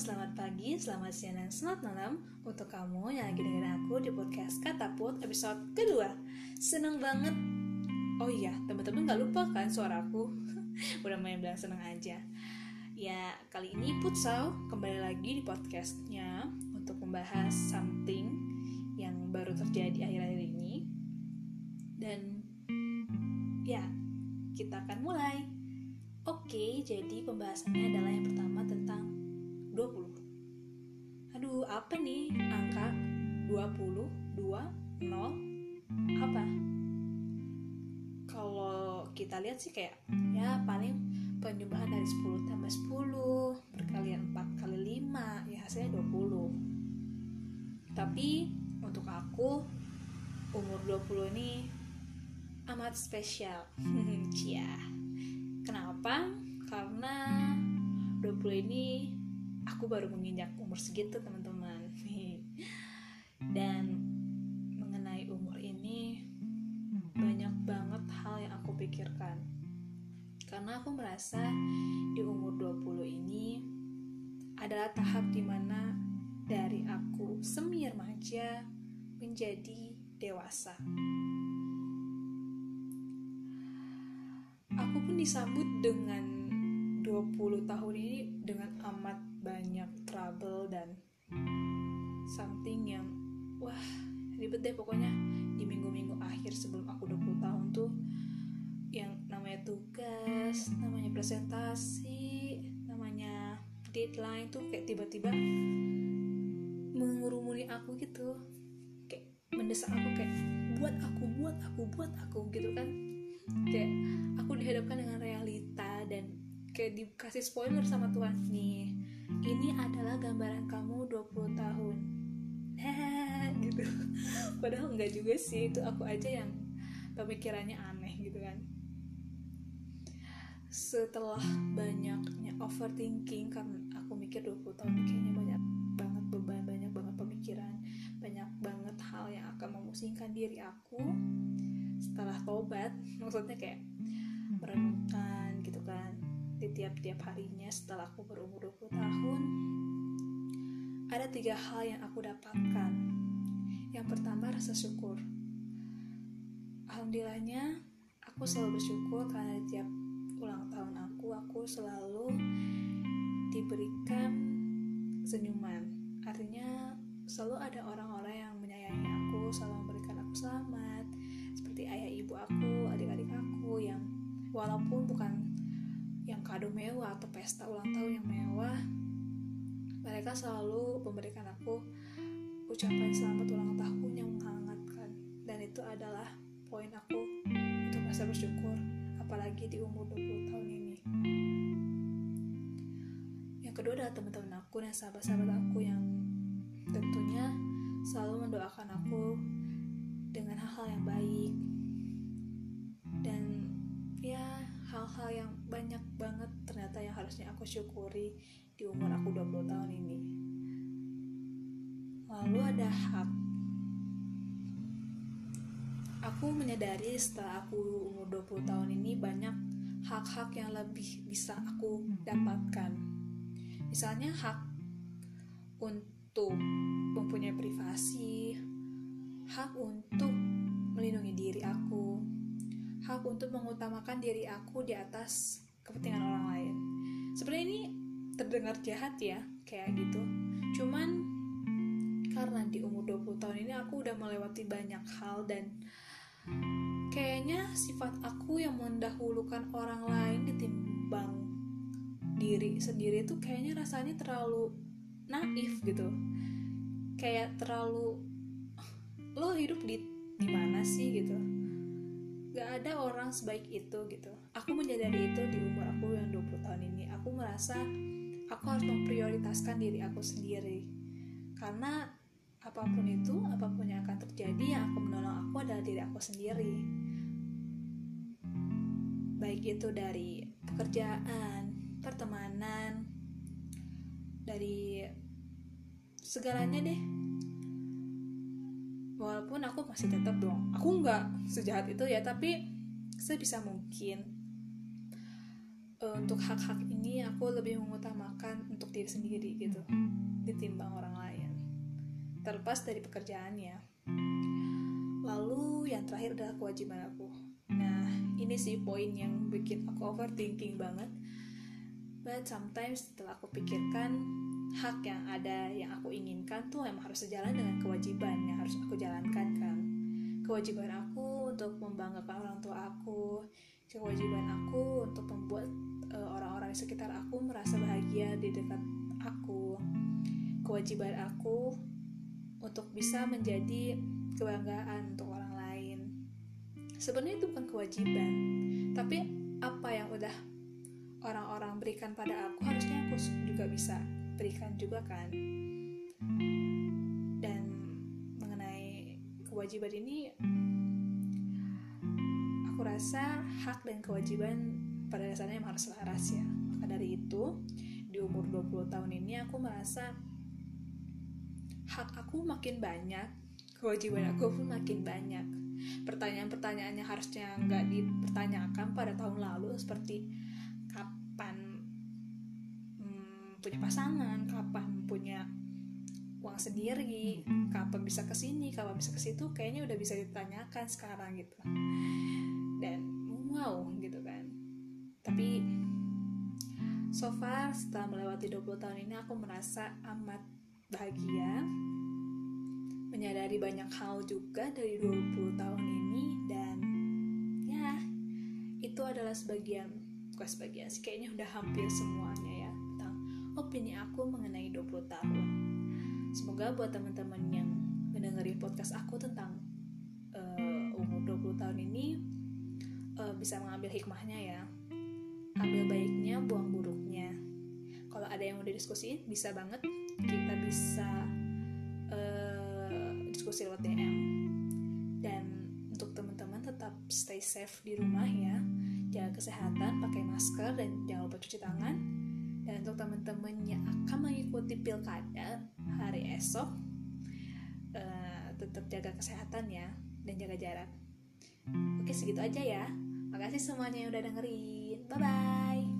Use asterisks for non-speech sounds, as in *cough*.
selamat pagi, selamat siang, dan selamat malam Untuk kamu yang lagi dengerin aku di podcast Kataput episode kedua. Seneng banget. Oh iya, teman-teman gak lupa kan suaraku *laughs* Udah main bilang seneng aja. Ya, kali ini Putsal kembali lagi di podcastnya Untuk membahas something yang baru terjadi akhir-akhir ini. Dan ya, kita akan mulai. Oke, jadi pembahasannya adalah yang pertama tentang 20 Aduh, apa nih? Angka 20, 2, 0, apa? Kalau kita lihat sih kayak ya paling penjumlahan dari 10 tambah 10 berkalian 4 kali 5 ya hasilnya 20 tapi untuk aku umur 20 ini amat spesial. *laughs* Cia. Kenapa? Karena 20 ini aku baru menginjak umur segitu teman-teman *laughs* Dan mengenai umur ini banyak banget hal yang aku pikirkan Karena aku merasa di umur 20 ini adalah tahap di mana dari aku semi remaja menjadi dewasa. aku pun disambut dengan 20 tahun ini dengan amat banyak trouble dan something yang wah ribet deh pokoknya. Di minggu-minggu akhir sebelum aku 20 tahun tuh yang namanya tugas, namanya presentasi, namanya deadline tuh kayak tiba-tiba mengurumuni aku gitu. Kayak mendesak aku kayak buat aku buat aku buat aku gitu kan. Kayak aku dihadapkan dengan realita dan kayak dikasih spoiler sama Tuhan. Nih ini adalah gambaran kamu 20 tahun. Gitu. *laughs* Padahal enggak juga sih itu aku aja yang pemikirannya aneh gitu kan. Setelah banyaknya overthinking karena aku mikir 20 tahun kayaknya banyak banget beban banyak banget pemikiran banyak banget hal yang akan memusingkan diri aku setelah tobat. Maksudnya kayak merenungkan gitu kan di tiap-tiap harinya setelah aku berumur 20 tahun ada tiga hal yang aku dapatkan. Yang pertama rasa syukur. Alhamdulillahnya aku selalu bersyukur karena di tiap ulang tahun aku aku selalu diberikan senyuman. Artinya selalu ada orang-orang yang menyayangi aku selalu memberikan aku selamat. Seperti ayah ibu aku adik-adik aku yang walaupun bukan kado mewah atau pesta ulang tahun yang mewah mereka selalu memberikan aku ucapan selamat ulang tahun yang menghangatkan. Dan itu adalah poin aku untuk merasa bersyukur apalagi di umur 20 tahun ini. Yang kedua adalah teman-teman aku dan sahabat-sahabat aku yang tentunya selalu mendoakan aku dengan hal-hal yang baik. Dan ya hal-hal yang banyak banget ternyata yang harusnya aku syukuri di umur aku 20 tahun ini. Lalu ada hak. Aku menyadari setelah aku umur 20 tahun ini banyak hak-hak yang lebih bisa aku dapatkan. Misalnya hak untuk mempunyai privasi hak untuk melindungi diri aku hak untuk mengutamakan diri aku di atas kepentingan orang lain. Sebenarnya ini terdengar jahat ya kayak gitu. Cuman karena di umur 20 tahun ini aku udah melewati banyak hal dan kayaknya sifat aku yang mendahulukan orang lain ditimbang diri sendiri itu kayaknya rasanya terlalu naif gitu. Kayak terlalu lo hidup di di mana sih? gitu gak ada orang sebaik itu gitu. Aku menyadari itu di umur aku yang 20 tahun ini. Aku merasa aku harus memprioritaskan diri aku sendiri. Karena apa pun itu apa pun yang akan terjadi yang akan menolong aku adalah diri aku sendiri. Baik itu dari pekerjaan pertemanan dari segalanya deh walaupun aku masih tetap dong. Aku nggak sejahat itu ya tapi sebisa mungkin uh, untuk hak-hak ini aku lebih mengutamakan untuk diri sendiri gitu ditimbang orang lain. Terlepas dari pekerjaannya. Lalu yang terakhir adalah kewajiban aku. Nah ini sih poin yang bikin aku overthinking banget but sometimes setelah aku pikirkan hak yang ada yang aku inginkan tuh emang harus sejalan dengan kewajiban yang harus aku jalankan kan kewajiban aku untuk membanggakan orang tua aku kewajiban aku untuk membuat uh, orang-orang di sekitar aku merasa bahagia di dekat aku. Kewajiban aku untuk bisa menjadi kebanggaan untuk orang lain. Sebenarnya itu bukan kewajiban tapi apa yang udah orang-orang berikan pada aku harusnya aku juga bisa berikan juga kan. Dan mengenai kewajiban ini aku rasa hak dan kewajiban pada dasarnya emang harus selaras ya. Maka dari itu di umur 20 tahun ini aku merasa hak aku makin banyak kewajiban aku pun makin banyak. Pertanyaan-pertanyaan yang harusnya nggak dipertanyakan pada tahun lalu seperti punya pasangan kapan punya uang sendiri kapan bisa ke sini kapan bisa ke situ kayaknya udah bisa ditanyakan sekarang gitu. Dan wow gitu kan. Tapi so far setelah melewati 20 tahun ini aku merasa amat bahagia. Menyadari banyak hal juga dari 20 tahun ini dan ya itu adalah sebagian bukan sebagian sih kayaknya udah hampir semuanya ya opini aku mengenai 20 tahun. Semoga buat teman-teman yang mendengarin podcast aku tentang uh, umur 20 tahun ini uh, bisa mengambil hikmahnya ya. Ambil baiknya buang buruknya. Kalau ada yang udah diskusiin bisa banget. Kita bisa uh, diskusi lewat DM dan untuk teman-teman tetap stay safe di rumah ya. Jaga kesehatan pakai masker dan jangan lupa cuci tangan untuk teman-teman yang akan mengikuti pilkada hari esok uh, tetap jaga kesehatan ya dan jaga jarak oke segitu aja ya Makasih semuanya yang udah dengerin. Bye bye.